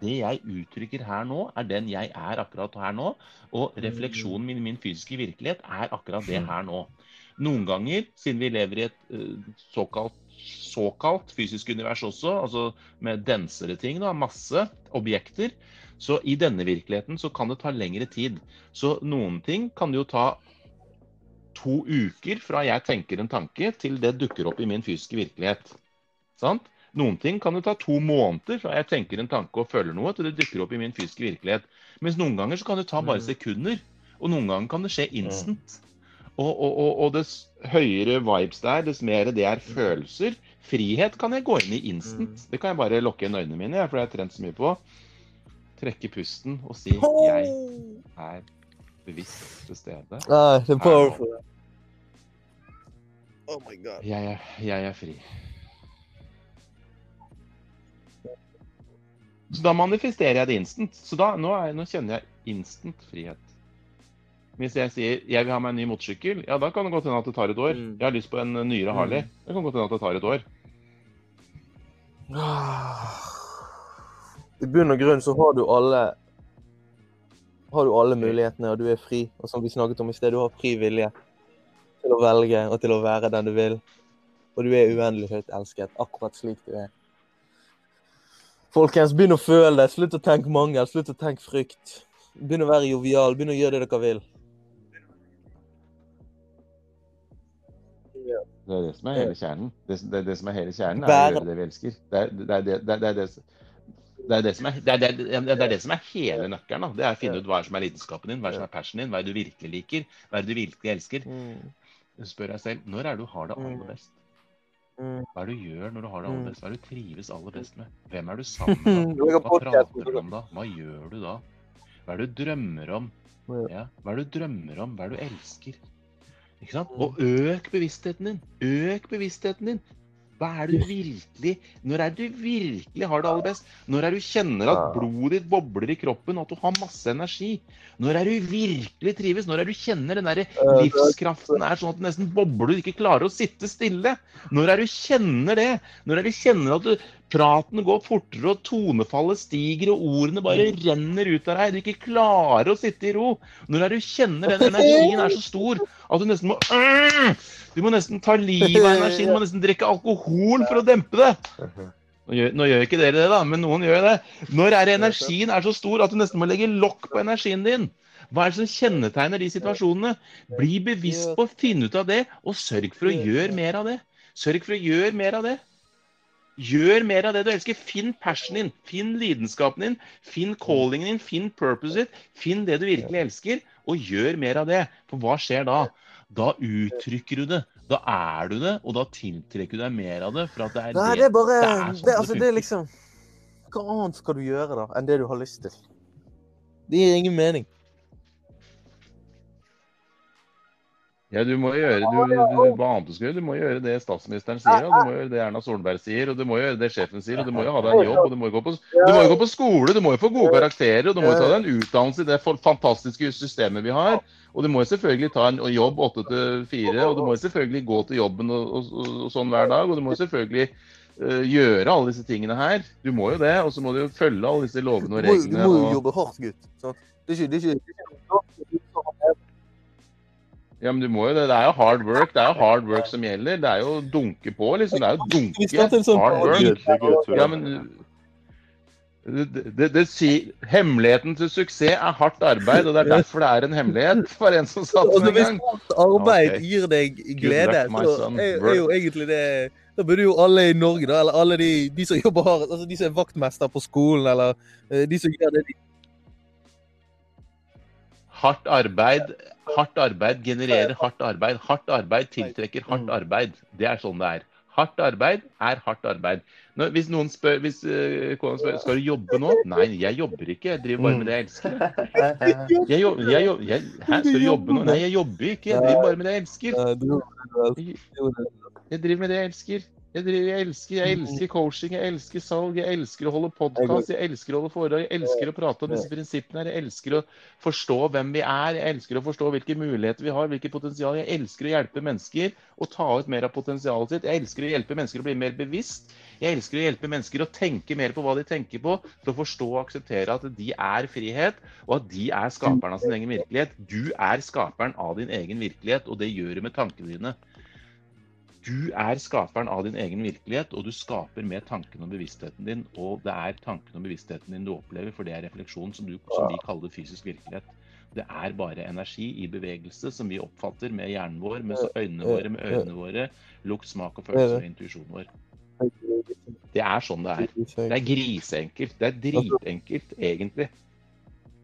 Det jeg uttrykker her nå, er den jeg er akkurat her nå. Og refleksjonen min i min fysiske virkelighet er akkurat det her nå. Noen ganger, siden vi lever i et eh, såkalt, såkalt fysisk univers også, altså med densere ting, da, masse objekter, så i denne virkeligheten så kan det ta lengre tid. Så noen ting kan det jo ta to uker fra jeg tenker en tanke, til det dukker opp i min fysiske virkelighet. Sant? Noen ting kan det ta to måneder fra jeg tenker en tanke og føler noe, til det dukker opp i min fysiske virkelighet. Mens noen ganger så kan det ta bare Mm. sekunder, og noen ganger kan det skje instant. Og, og, og, og dess høyere vibes det er, dess mer det er følelser. Frihet kan jeg gå inn i instant. Mm. Det kan jeg bare lukke inn øynene mine, for det har jeg trent så mye på. Trekke pusten og si 'jeg er bevisst til stede'. Ah, det er powerful. Oh my god. Jeg er, jeg er fri. Så da manifesterer jeg det instant. Så da, nå, er, nå kjenner jeg instant frihet. Hvis jeg sier jeg vil ha meg en ny motorsykkel, ja da kan det godt hende at det tar et år. Mm. Jeg har lyst på en nyere Harley. Mm. Det kan godt hende at det tar et år. I bunn og grunn så har du alle har du alle mulighetene, og du er fri. Og som vi snakket om i sted, du har fri vilje til å velge og til å være den du vil. Og du er uendelig høyt elsket, akkurat slik du er. Folkens, begynn å føle det. Slutt å tenke mangel, slutt å tenke frykt. Begynn å være jovial, begynn å gjøre det dere vil. Det er det som er hele kjernen. Det, det, det som er hele kjernen, er å gjøre det vi elsker. Det er det, det, det, det, det, det er det er, det er, det, er- det er det som er hele nøkkelen. Da. Det er å finne ut hva som er lidenskapen din, hva som er passionen din, hva du virkelig liker, hva du virkelig elsker. Spør deg selv når er det du har det aller Mm. best? Mm. Hva er det du gjør når du har det aller Mm. best? Hva er det du trives aller best med? Hvem er du sammen med? Hva prater du om da? Hva gjør du da? Hva er det du drømmer om? Ja. Hva er det du drømmer om? Hva er det du elsker? Ikke sant? Mm. Og øk bevisstheten din. Øk bevisstheten din. Hva er det du virkelig Når er det du virkelig har det aller best? Når er det du kjenner at blodet ditt bobler i kroppen, og at du har masse energi? Når er det du virkelig trives? Når er det du kjenner den der livskraften er sånn at du nesten bobler, du ikke klarer å sitte stille? Når er det du kjenner det? Når er det du kjenner at du, praten går fortere, og tonefallet stiger, og ordene bare renner ut av deg, du ikke klarer å sitte i ro? Når du kjenner den energien er så stor at du nesten må øh, Du må nesten ta livet av energien, du må nesten drikke alkohol for å dempe det. Nå gjør, nå gjør ikke dere det, da, men noen gjør det. Når er energien er så stor at du nesten må legge lokk på energien din? Hva er det som kjennetegner de situasjonene? Bli bevisst på å finne ut av det, og sørg for å gjøre mer av det. Sørg for å gjøre mer av det. Gjør mer av det du elsker. Finn passionen din, finn lidenskapen din, finn callingen din, finn purpose ditt. Finn det du virkelig elsker, og gjør mer av det. For hva skjer da? Da uttrykker du det. Da er du det, og da tiltrekker du deg mer av det. For at det er Nei, det er bare det er sånn det, det altså, det er liksom Hva annet skal du gjøre da, enn det du har lyst til? Det gir ingen mening. Ja, du må gjøre du, du, du. Du må gjøre det statsministeren sier, og du må gjøre det Erna Solberg sier, og du må gjøre det sjefen sier, og du må jo ha deg en jobb, og du må jo gå på, gå på skole, du må jo få gode karakterer, og du må jo ta deg en utdannelse i det fantastiske systemet vi har. Og du må jo selvfølgelig ta en jobb åtte til fire, og du må jo selvfølgelig gå til jobben og, og, og, sånn hver dag, og du må jo selvfølgelig uh, gjøre alle disse tingene her. Du må jo det, og så må du jo følge alle disse lovene og reglene. du må jo jobbe hardt, gutt. Er det er ikke, det er ikke Ja, men du må jo det. Det er jo hard work. Det er jo hard work som gjelder. Det er jo dunke på, liksom. Det er jo Vi starter en dunke. sånn Hard work. Ja, men det, det, det sier Hemmeligheten til suksess er hardt arbeid, og det er derfor det er en hemmelighet, for en som sa Altså, det en hvis hardt arbeid gir deg glede, så er, er jo egentlig det Da burde jo alle i Norge, da, eller alle de, de som jobber hardt, altså de som er vaktmester på skolen, eller eh, de som gjør det de Hardt arbeid, hardt arbeid genererer hardt arbeid. Hardt arbeid tiltrekker hardt arbeid. Det er sånn det er. Hardt arbeid er hardt arbeid. Nå, hvis noen spør, hvis uh, kona spør skal du jobbe nå, nei, jeg jobber ikke. Jeg driver bare med det jeg elsker. Jeg, jobb- jeg, jobb- jeg, hæ, skal du jobbe nå? Nei, jeg jobber ikke. Jeg driver bare med det jeg elsker. Jeg driver med det jeg elsker. Jeg, driver, jeg, elsker, jeg elsker coaching, jeg elsker salg, jeg elsker å holde podkast, jeg elsker å holde foredrag, jeg elsker å prate om disse prinsippene her. Jeg elsker å forstå hvem vi er, jeg elsker å forstå hvilke muligheter vi har, hvilke potensial. Jeg elsker å hjelpe mennesker å ta ut mer av potensialet sitt. Jeg elsker å hjelpe mennesker å bli mer bevisst. Jeg elsker å hjelpe mennesker å tenke mer på hva de tenker på, til å forstå og akseptere at de er frihet, og at de er skaperen av sin egen virkelighet. Du er skaperen av din egen virkelighet, og det gjør du med tankene dine. Du er skaperen av din egen virkelighet, og du skaper med tanken og bevisstheten din. Og det er tanken og bevisstheten din du opplever, for det er refleksjon som, du, som vi kaller fysisk virkelighet. Det er bare energi i bevegelse som vi oppfatter med hjernen vår, med øynene våre, med ørene våre, lukt, smak og følelse og intuisjonen vår. Det er sånn det er. Det er griseenkelt. Det er dritenkelt, egentlig.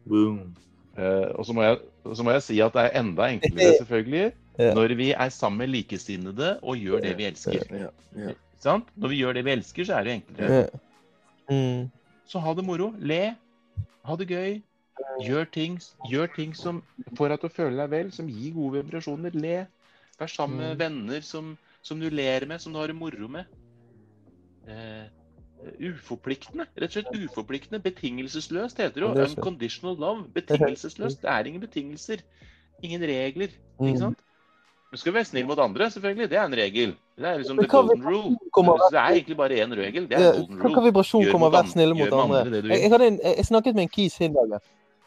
Boom. Uh, og så må, jeg, så må jeg si at det er enda enklere, selvfølgelig. Når vi er sammen med likesinnede og gjør det vi elsker. Ja, ja. Ikke sant? Når vi gjør det vi elsker, så er det enklere. Ja. Mm. Så ha det moro. Le. Ha det gøy. Gjør ting, gjør ting som får deg til å føle deg vel, som gir gode vibrasjoner. Le. Vær sammen med Mm. venner som, som du ler med, som du har det moro med. Uh, uforpliktende. Rett og slett uforpliktende. Betingelsesløst heter det jo. Unconditional love. Betingelsesløst. Det er ingen betingelser. Ingen regler. Mm. Ikke sant? Du skal være snill mot andre, selvfølgelig. Det er en regel. Det er liksom the golden rule. det er egentlig bare én regel. Det er golden rule. hva vibrasjon kommer å være snill mot andre? andre Jeg, jeg, en, jeg snakket med en kis hin dagen.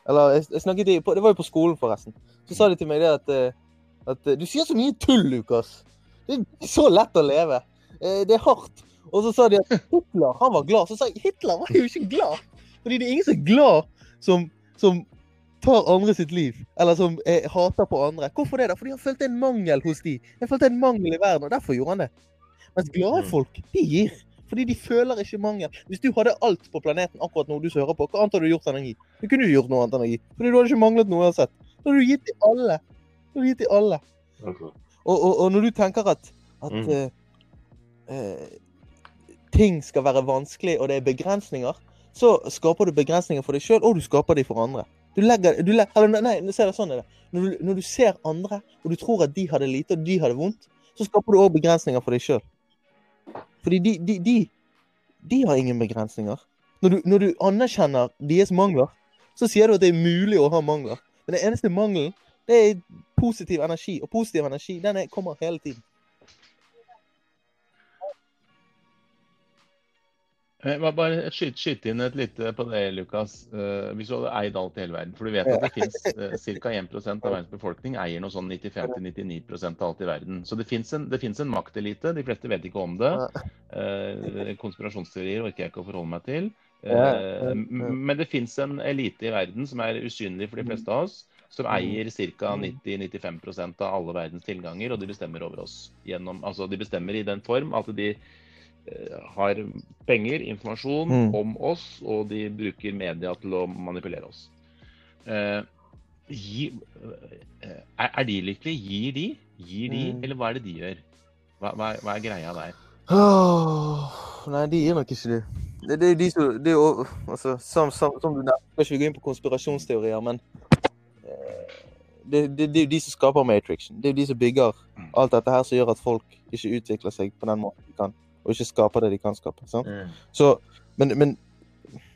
Eller jeg, jeg snakket i, Det var jo på skolen, forresten. Så sa de til meg det at, eh, at eh, Du sier så mye tull, Lukas. Det er så lett å leve. Eh, Det er hardt. Og så sa de at Hitler han var glad. Så sa jeg Hitler var jo ikke glad. Fordi det er ingen som er glad som, som tar andre sitt liv. Eller som eh, hater på andre. Hvorfor det? da? Fordi han følte en mangel hos de. Han følte en mangel i verden, og derfor gjorde han det. Mens glade Mm. folk, de gir. Fordi de føler ikke mangel. Hvis du hadde alt på planeten akkurat nå du som hører på, hva annet hadde du gjort enn å gi? Du kunne jo gjort noe annet enn å gi. Fordi du hadde ikke manglet noe uansett. Da hadde du gitt til alle. Da hadde gitt til alle. Okay. Og, og, og når du tenker at, at Mm. uh, uh, ting skal være vanskelig, og det er begrensninger, så skaper du begrensninger for deg sjøl, og du skaper de for andre. Du legger, du legger, eller nei, se det sånn er det. Når du, når du ser andre, og du tror at de har det lite og de har det vondt, så skaper du òg begrensninger for deg sjøl. Fordi de, de, de, de har ingen begrensninger. Når du, når du anerkjenner deres mangler, så sier du at det er mulig å ha mangler. Men den eneste mangelen, det er positiv energi. Og positiv energi, den er, kommer hele tiden. Bare skyte, skyt inn et lite på det, Lukas. Eh, hvis du hadde eid alt i hele verden. For du vet at det fins uh, ca. 1% av verdens befolkning eier noe sånn 95-99% av alt i verden. Så det fins en, en maktelite. De fleste vet ikke om det. Eh, konspirasjonsteorier orker jeg ikke å forholde meg til. Eh, Men det fins en elite i verden som er usynlig for de fleste av oss. som Mm. eier ca. Mm. 90-95 av alle verdens tilganger, og de bestemmer over oss. Gjennom, altså de bestemmer i den form at de eh, har penger, informasjon Mm. om oss, og de bruker media til å manipulere oss. Eh, gi, eh, er, er de lykkelige? Gir de? Gir de, Mm. eller hva er det de gjør? Hva, hva, er- hva er greia der? Oh, nei, de gir nok ikke det. Det, det de det er jo, altså, som, som, som du nevnte, skal ikke gå inn på konspirasjonsteorier, men eh, det, det, det er jo de som skaper Matrixen. Det er jo de som bygger Mm. alt dette her som gjør at folk ikke utvikler seg på den måten de kan, og ikke skaper det de kan skape. sant? Så, men, men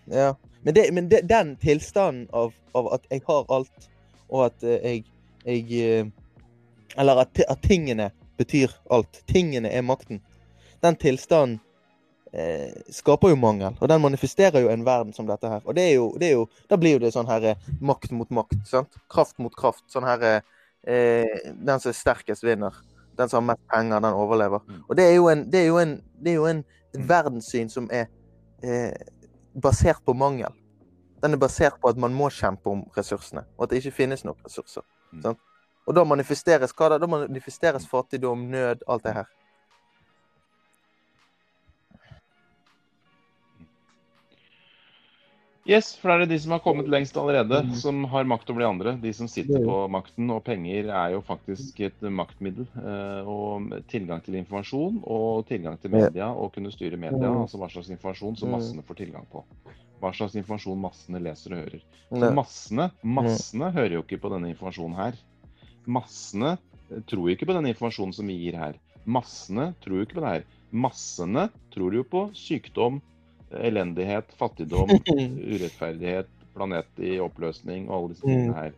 ja. Men, det, men det, den tilstanden av, av at jeg har alt, og at eh, jeg, jeg eh, Eller at, at tingene betyr alt. Tingene er makten. Den tilstanden eh, skaper jo mangel, og den manifesterer jo en verden som dette her. Og det er jo, det er jo Da blir jo det sånn her eh, makt mot makt. sant? Kraft mot kraft. Sånn her eh, Den som er sterkest, vinner. Den som har mest penger, den overlever. Mm. Og det er jo en, det er jo en, det jo en Mm. verdenssyn som er eh, basert på mangel. Den er basert på at man må kjempe om ressursene, og at det ikke finnes nok ressurser. Mm. Sant? Og da manifesteres hva da? Da manifesteres fattigdom, nød, alt det her. Yes, for da er det de som har kommet lengst allerede, Mm. som har makt over de andre. De som sitter er på makten. Og penger er jo faktisk et maktmiddel. eh, Og tilgang til informasjon og tilgang til media og kunne styre media. Altså hva slags informasjon som massene får tilgang på. Hva slags informasjon massene leser og hører. Så massene, massene hører jo ikke på denne informasjonen her. Massene eh, tror jo ikke på denne informasjonen som vi gir her. Massene tror jo ikke på det her. Massene tror jo på sykdom, elendighet, fattigdom, urettferdighet, planet i oppløsning og alle disse tingene her.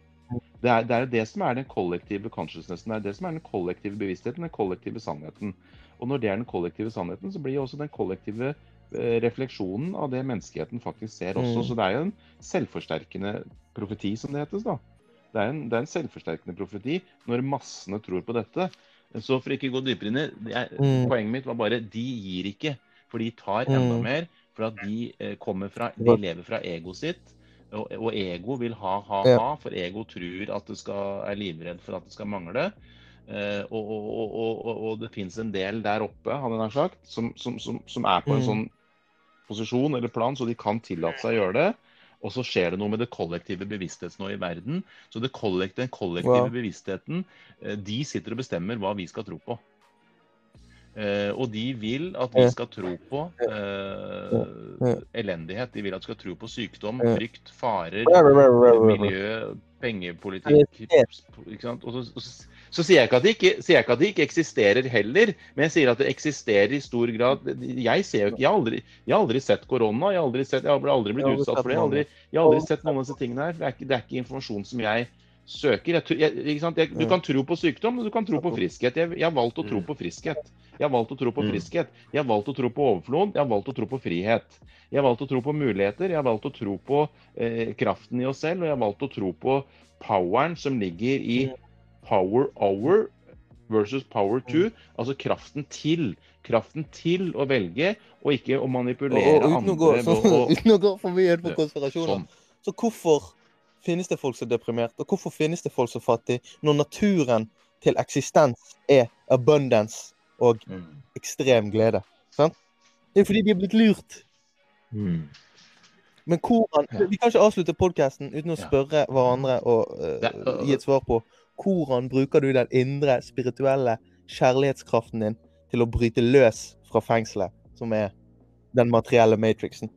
Det er, det er det som er den kollektive consciousnessen. Det er det som er den kollektive bevisstheten, den kollektive sannheten. Og når det er den kollektive sannheten, så blir også den kollektive eh, refleksjonen av det menneskeheten faktisk ser også. Mm. Så det er jo en selvforsterkende profeti, som det hetes. da. Det er, en, det er en selvforsterkende profeti når massene tror på dette. Så for ikke å gå dypere inn i det Mm. Poenget mitt var bare de gir ikke. For de tar enda Mm. mer. For at de eh, kommer fra De lever fra egoet sitt. Og, og ego vil ha, ha, ha. For ego tror at det skal, er livredd for at det skal mangle. Eh, og, og, og, og, det fins en del der oppe, sagt, som, som, som, som er på en Mm. sånn posisjon eller plan, så de kan tillate seg å gjøre det. Og så skjer det noe med det kollektive bevisstheten i verden. Så det kollektive, den kollektive Wow. bevisstheten, eh, de sitter og bestemmer hva vi skal tro på. Eh, og de vil at vi skal tro på eh, elendighet. De vil at vi skal tro på sykdom, frykt, farer, miljø, pengepolitikk? Og så, så, så sier, jeg ikke at de ikke, ikke det ikke eksisterer heller, men jeg sier at det eksisterer i stor grad. Jeg ser jo ikke, jeg har aldri, jeg har aldri sett korona, jeg har aldri, sett, jeg har aldri blitt utsatt for det. Jeg har aldri, jeg har aldri sett noen av disse tingene her. Det er ikke, det er ikke informasjon som jeg søker. Jeg, jeg, du Mm. kan tro på sykdom, men du kan tro på friskhet. Jeg, jeg har valgt å tro Mm. på friskhet. Jeg har valgt å tro på Mm. friskhet. Jeg har valgt å tro på overflod. Jeg har valgt å tro på frihet. Jeg har valgt å tro på muligheter. Jeg har valgt å tro på eh, kraften i oss selv. Og jeg har valgt å tro på poweren som ligger i Mm. power over versus power to. Altså kraften til. Kraften til å velge, og ikke å Og, manipulere og uten, å gå, andre. så, uten å gå for mye inn på konspirasjoner. Sånn. Så hvorfor finnes det folk som er deprimert, og hvorfor finnes det folk som er fattige, når naturen til eksistens er abundance og Mm. ekstrem glede? Sant? Det er fordi de er blitt lurt. Mm. Men hvordan. Vi kan ikke avslutte podkasten uten å spørre hverandre og uh, gi et svar på hvordan bruker du den indre, spirituelle kjærlighetskraften din til å bryte løs fra fengselet, som er den materielle matrixen?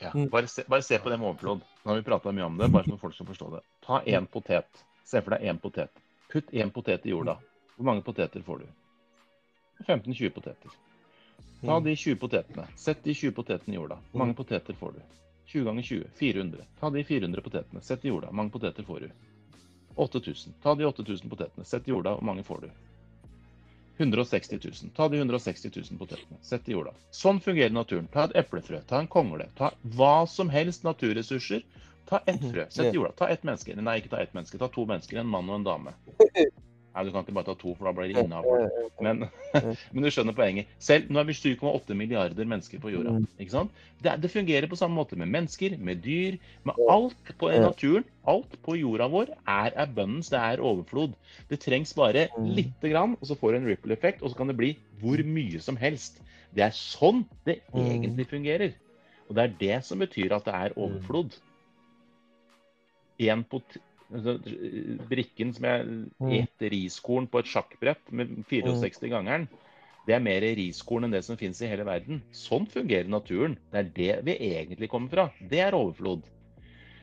Ja, Mm. bare, se, bare se på det med overflod. Nå har vi prata mye om det, bare så folk skal forstå det. Ta én potet. Se for deg én potet. Putt én potet i jorda. Hvor mange poteter får du? 15-20 poteter. Ta Mm. de 20 potetene. Sett de 20 potetene i jorda. Hvor mange poteter får du? 20 ganger 20. 400. Ta de 400 potetene. Sett i jorda. Hvor mange poteter får du? 8000. Ta de 8000 potetene. Sett i jorda. Hvor mange får du? 160 000. Ta de 160 000 potetene. Sett i jorda. Sånn fungerer naturen. Ta et eplefrø, ta en kongle, ta hva som helst naturressurser. Ta ett frø, sett i jorda. Ta ett menneske. Nei, ikke ta ett menneske. Ta to mennesker, en mann og en dame. Nei, du kan ikke bare ta to, for da blir det innavl. Men, men du skjønner poenget. Selv nå er vi 7,8 milliarder mennesker på jorda. Mm. ikke sant? Det, det fungerer på samme måte med mennesker, med dyr, med alt på naturen. Alt på jorda vår er abundance, det er overflod. Det trengs bare Mm. lite grann, og så får du en ripple effekt, og så kan det bli hvor mye som helst. Det er sånn det Mm. egentlig fungerer. Og det er det som betyr at det er overflod. En pot altså, brikken som jeg Mm. et riskorn på et sjakkbrett med 64-gangeren, det er mer riskorn enn det som finnes i hele verden. Sånn fungerer naturen. Det er det vi egentlig kommer fra. Det er overflod.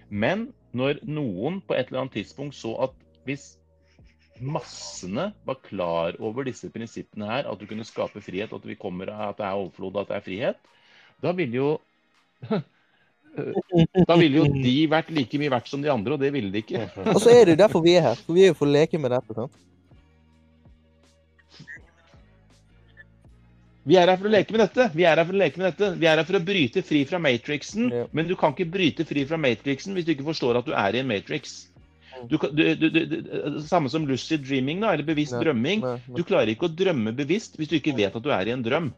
Men når noen på et eller annet tidspunkt så at hvis massene var klar over disse prinsippene her, at du kunne skape frihet, at vi kommer at det er overflod, at det er frihet, da ville jo Da ville jo de vært like mye verdt som de andre, og det ville de ikke. Og så er det jo derfor vi er her. For vi er jo for å leke med dette. sant? Vi er her for å leke med dette. Vi er her for å leke med dette. Vi er her for å bryte fri fra matrixen. Ja. Men du kan ikke bryte fri fra matrixen hvis du ikke forstår at du er i en matrix. Du, du, du, du, du, samme som lucid dreaming, da, eller bevisst drømming. Du klarer ikke å drømme bevisst hvis du ikke vet at du er i en drøm.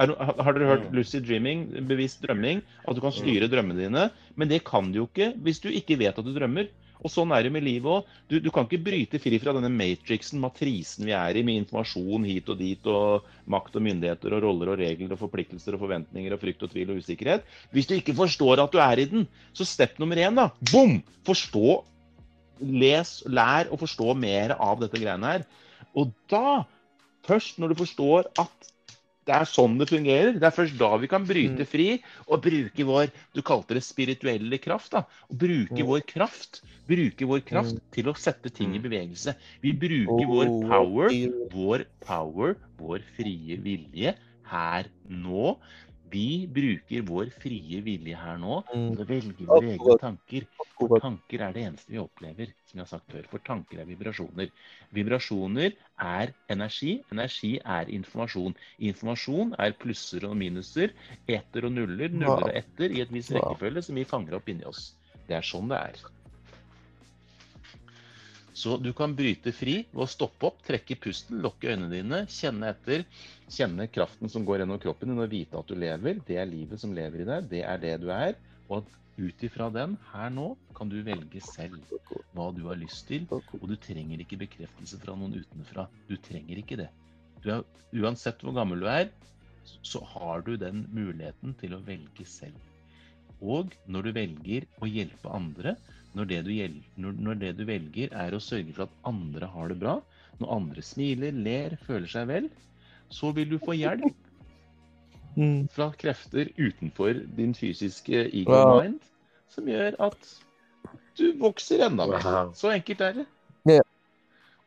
Er, har dere hørt Mm. lucid dreaming, bevisst drømming? At du kan styre drømmene dine. Men det kan du jo ikke hvis du ikke vet at du drømmer. Og sånn er det med livet òg. Du, du kan ikke bryte fri fra denne matrixen, matrisen vi er i, med informasjon hit og dit, og makt og myndigheter og roller og regler og forpliktelser og forventninger og frykt og tvil og usikkerhet. Hvis du ikke forstår at du er i den, så step nummer én, da. Bom! Forstå. Les, lær og forstå mer av dette greiene her. Og da, først når du forstår at det er sånn det fungerer, det er først da vi kan bryte Mm. fri og bruke vår Du kalte det spirituelle kraft. da, og Bruke Mm. vår kraft bruke vår kraft Mm. til å sette ting i bevegelse. Vi bruker vår power, vår power, vår frie vilje her nå. Vi bruker vår frie vilje her nå Mm. til å velge våre egne tanker. For tanker er det eneste vi opplever, som jeg har sagt før. For tanker er vibrasjoner. Vibrasjoner er energi. Energi er informasjon. Informasjon er plusser og minuser, etter og nuller, nuller og etter, i et visst rekkefølge som vi fanger opp inni oss. Det er sånn det er. Så du kan bryte fri ved å stoppe opp, trekke pusten, lukke øynene dine, kjenne etter. Kjenne kraften som går gjennom kroppen din og vite at du lever. Det er livet som lever i deg. Det er det du er. Og at ut ifra den, her nå, kan du velge selv hva du har lyst til. Og du trenger ikke bekreftelse fra noen utenfra. Du trenger ikke det. Er, uansett hvor gammel du er, så har du den muligheten til å velge selv. Og når du velger å hjelpe andre, når det, du når det du velger er å sørge for at andre har det bra, når andre smiler, ler, føler seg vel, så vil du få hjelp Mm. fra krefter utenfor din fysiske ego Wow. mind, som gjør at du vokser enda mer. Wow. Så enkelt er det. Yeah.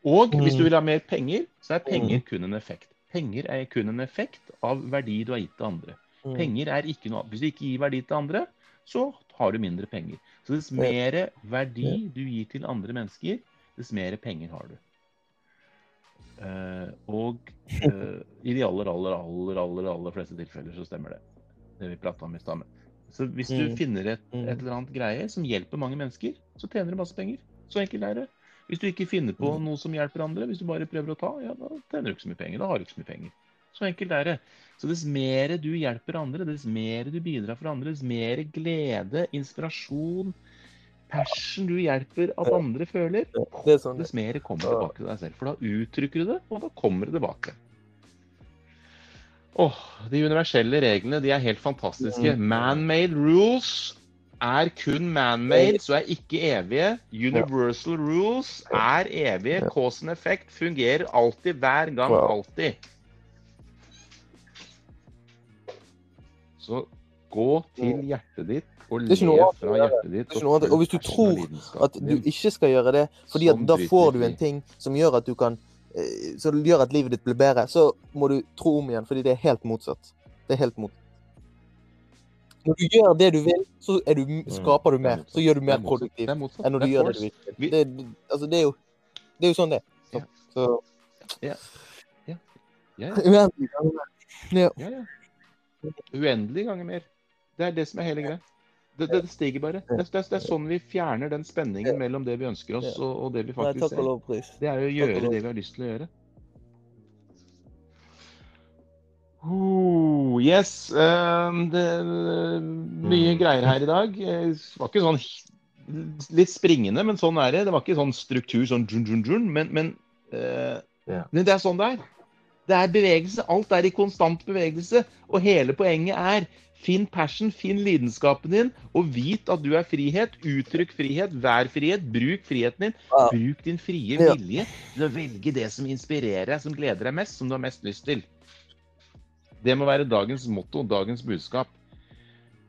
Og hvis Mm. du vil ha mer penger, så er penger kun en effekt. Penger er kun en effekt av verdi du har gitt til andre. Mm. Penger er ikke noe. Hvis du ikke gir verdi til andre, så har du mindre penger. Så dess mer verdi du gir til andre mennesker, dess mer penger har du. Eh, og eh, i de aller, aller, aller, aller, aller fleste tilfeller så stemmer det. Det vi prata om i stad. Så hvis du Mm. finner et, Mm. et eller annet greie som hjelper mange mennesker, så tjener du masse penger. Så enkelt er det. Hvis du ikke finner på Mm. noe som hjelper andre, hvis du bare prøver å ta, ja, da tjener du ikke så mye penger. Da har du ikke så mye penger. Så enkelt er det. Så dess mer du hjelper andre, dess mer du bidrar for andre, dess mer glede, inspirasjon, passion du hjelper at andre føler, er sånn. dess mer kommer tilbake til deg selv. For da uttrykker du det, og da kommer det tilbake. Åh, De universelle reglene de er helt fantastiske. Mm. Man-made rules er kun man-made, så er ikke evige. Universal rules er evige. Cause and effect fungerer alltid, hver gang, alltid. Så gå til hjertet ditt og å fra hjertet ditt. Annet. Og hvis du tror At du ikke skal gjøre det, fordi at da får du en ting som gjør at du kan eh, Så det gjør at livet ditt blir bedre, så må du tro om igjen, fordi det er helt motsatt. Det er helt motsatt. Når du gjør det du vil, så du, skaper du Mm. Det er mer. Så gjør du mer er produktivt enn når du gjør det du vil. Det, altså, det er jo Det er jo sånn det er. Så, Ja. Ja, ja. Uendelig ganger. Ja. Ja, ja. Uendelige ganger mer. Det er det som er hele greia. Det, det stiger bare. Det, det, det er sånn vi fjerner den spenningen mellom det vi ønsker oss, og, og det vi faktisk Nei, lov. Det er jo å gjøre det vi har lyst til å gjøre. Oh, yes. ehm, det er mye Mm. greier her i dag. Eh, Det var ikke sånn litt springende, men sånn er det. Det var ikke sånn struktur sånn djun, djun, djun, men, men, eh, Ja. men det er sånn det er. Det er bevegelse. Alt er i konstant bevegelse. Og hele poenget er finn passion, finn lidenskapen din, og vit at du er frihet. Uttrykk frihet, vær frihet, bruk friheten din. Bruk din frie vilje til å velge det som inspirerer deg, som gleder deg mest, som du har mest lyst til. Det må være dagens motto, dagens budskap.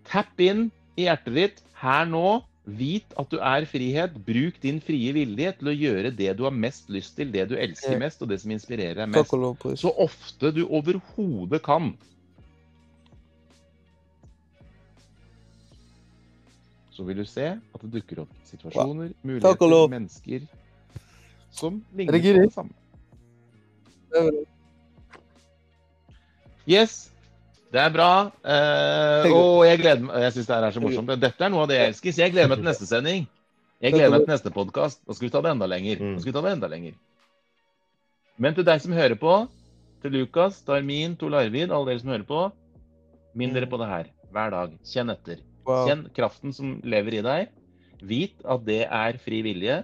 Tapp inn i hjertet ditt her nå. Vit at du er frihet. Bruk din frie vilje til å gjøre det du har mest lyst til, det du elsker mest, og det som inspirerer deg mest. Så ofte du overhodet kan. Så vil du se at det dukker opp situasjoner, muligheter, mennesker som Er ligner på det samme. Yes. Det er bra. Eh, og jeg gleder meg Jeg syns det her er så morsomt. Dette er noe av det jeg elsker, så jeg gleder meg til neste sending. Jeg gleder meg til neste podkast. Da skal vi ta det enda lenger. Da skal vi ta det enda lenger. Men til deg som hører på, til Lukas, Darmin, Tor Larvid, alle dere som hører på, minn dere på det her hver dag. Kjenn etter. Kjenn kraften som lever i deg. Vit at det er fri vilje.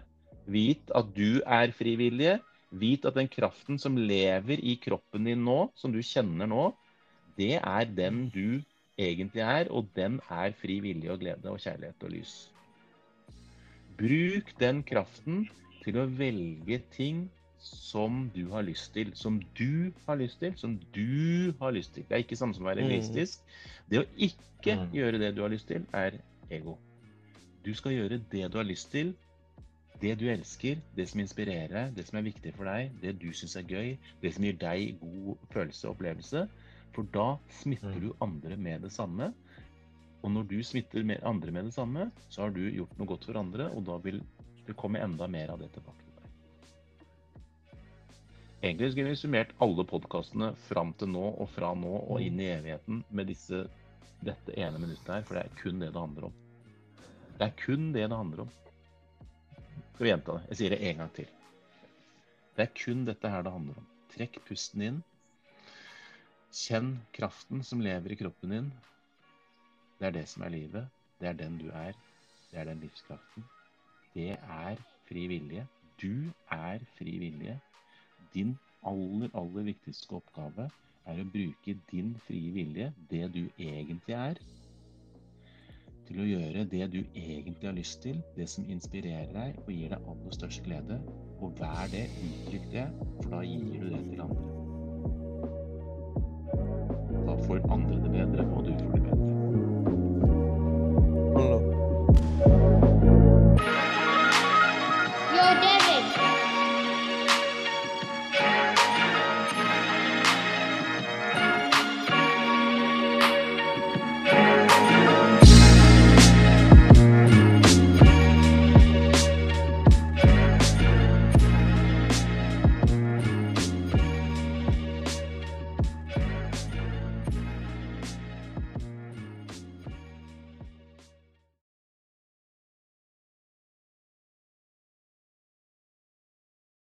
Vit at du er fri vilje. Vit at den kraften som lever i kroppen din nå, som du kjenner nå, det er den du egentlig er, og den er fri vilje og glede og kjærlighet og lys. Bruk den kraften til å velge ting som du har lyst til. Som du har lyst til. Som du har lyst til. Det er ikke samme som å være Mm. egoistisk. Det å ikke Mm. gjøre det du har lyst til, er ego. Du skal gjøre det du har lyst til. Det du elsker, det som inspirerer deg, det som er viktig for deg, det du syns er gøy, det som gir deg god følelse og opplevelse. For da smitter Mm. du andre med det samme. Og når du smitter andre med det samme, så har du gjort noe godt for andre, og da vil det komme enda mer av det tilbake til deg. Egentlig skulle vi summert alle podkastene fram til nå og fra nå og inn i evigheten med disse, dette ene minuttet her, for det er kun det det handler om. Det er kun det det handler om. Skal vi gjenta det? Jeg sier det en gang til. Det er kun dette her det handler om. Trekk pusten inn. Kjenn kraften som lever i kroppen din. Det er det som er livet. Det er den du er. Det er den livskraften. Det er fri vilje. Du er fri vilje. Din aller, aller viktigste oppgave er å bruke din frie vilje, det du egentlig er, til å gjøre det du egentlig har lyst til, det som inspirerer deg og gir deg aller størst glede. Og vær det, uttrykk det, for da gir du det til andre får andre det bedre, og du får det bedre.